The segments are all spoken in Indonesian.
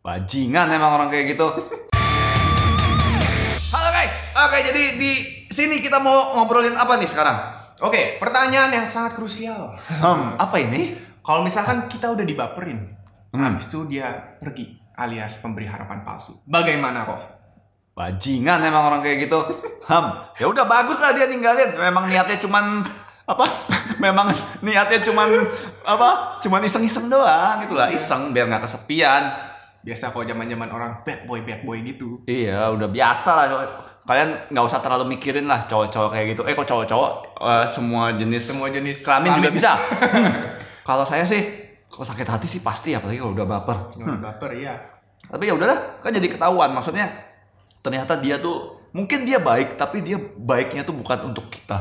Bajingan emang orang kayak gitu. Halo guys, oke jadi di sini kita mau ngobrolin apa nih sekarang? Oke, pertanyaan yang sangat krusial. Hmm, apa ini? Kalau misalkan kita udah dibaperin, Hmm. habis itu dia pergi alias pemberi harapan palsu. Bagaimana kok? Bajingan emang orang kayak gitu. Ham, ya udah bagus lah dia ninggalin. Memang niatnya cuman apa? Memang niatnya cuman apa? Cuman iseng-iseng doang gitu lah, iseng biar nggak kesepian. Biasa kok zaman-zaman orang bad boy bad boy gitu. Iya, udah biasa lah. Kalian nggak usah terlalu mikirin lah cowok-cowok kayak gitu. Eh kok cowok-cowok eh, semua jenis Semua jenis kelamin juga bisa. Hmm. Kalau saya sih, kalau sakit hati sih pasti apalagi kalau udah baper. Jangan baper ya. Tapi ya udahlah, kan jadi ketahuan. Maksudnya ternyata dia tuh mungkin dia baik, tapi dia baiknya tuh bukan untuk kita.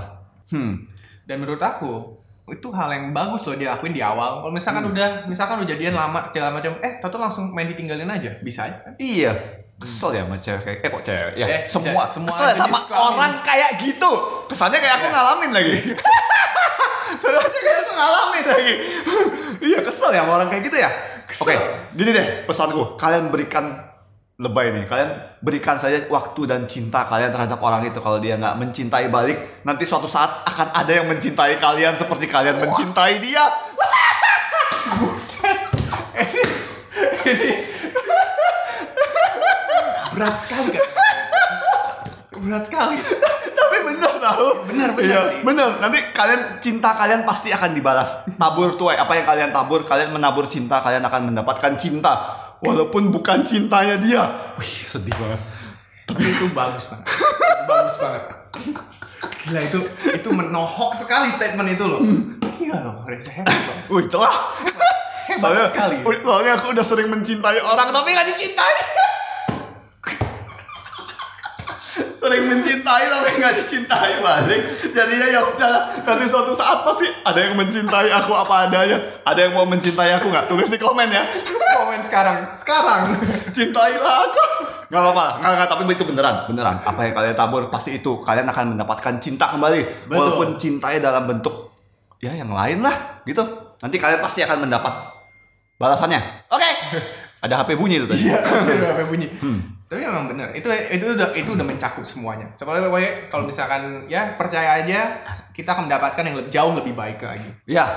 Hmm. Dan menurut aku itu hal yang bagus loh dia lakuin di awal. Kalau misalkan Hmm. udah misalkan udah jadian lama segala macam, eh tahu langsung main ditinggalin aja, bisa aja. Kan? Iya. Kesel ya sama cewek kayak eh kok cewek? Ya Eh, semua ce- semua kesel sama orang kayak gitu. Kesannya kayak aku ngalamin lagi. Kesannya kayak aku ngalamin lagi. Iya kesel ya sama orang kayak gitu ya? Oke gini deh pesanku. Kalian berikan lebay nih. Kalian berikan saja waktu dan cinta kalian terhadap orang itu. Kalau dia nggak mencintai balik nanti suatu saat akan ada yang mencintai kalian seperti kalian mencintai dia. Berat sekali kan? Berat sekali. tapi bener tau. Bener, bener. Iya, sih. bener. Nanti kalian cinta kalian pasti akan dibalas. Tabur tuai. Apa yang kalian tabur kalian menabur cinta kalian akan mendapatkan cinta walaupun bukan cintanya dia wih sedih banget Tapi itu bagus banget. Bagus banget. Gila itu itu menohok sekali statement itu loh. Gila loh, Reza hebat wih jelas Hebat soalnya, sekali. soalnya aku udah sering mencintai orang tapi gak dicintai sering mencintai tapi nggak dicintai balik jadinya ya udah nanti suatu saat pasti ada yang mencintai aku apa adanya. Ada yang mau mencintai aku nggak? Tulis di komen ya. Komen sekarang, sekarang. cintailah aku. Nggak apa-apa. Nggak nggak tapi itu beneran beneran. Apa yang kalian tabur pasti itu. Kalian akan mendapatkan cinta kembali. Betul. walaupun cintanya dalam bentuk ya yang lain lah gitu. Nanti kalian pasti akan mendapat balasannya. Oke ada HP bunyi itu tadi Iya, udah apa bunyi. Hmm. Tapi memang benar. Itu itu udah itu udah mencakup semuanya. Soalnya pokoknya kalau misalkan ya percaya aja kita akan mendapatkan yang lebih jauh lebih baik lagi. ya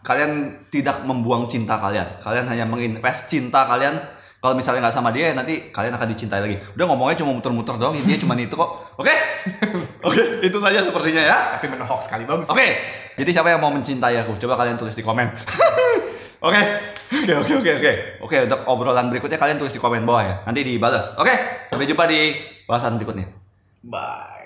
kalian tidak membuang cinta kalian kalian hanya menginvest cinta kalian kalau misalnya nggak sama dia nanti kalian akan dicintai lagi udah ngomongnya cuma muter-muter doang dia cuma itu kok oke oke itu saja sepertinya ya Tapi menohok sekali bagus. Oke, jadi siapa yang mau mencintai aku? Coba kalian tulis di komen. Oke, oke, oke, oke, oke. Oke, untuk obrolan berikutnya kalian tulis di komen bawah ya. Nanti dibalas. Oke, sampai jumpa di bahasan berikutnya. Bye.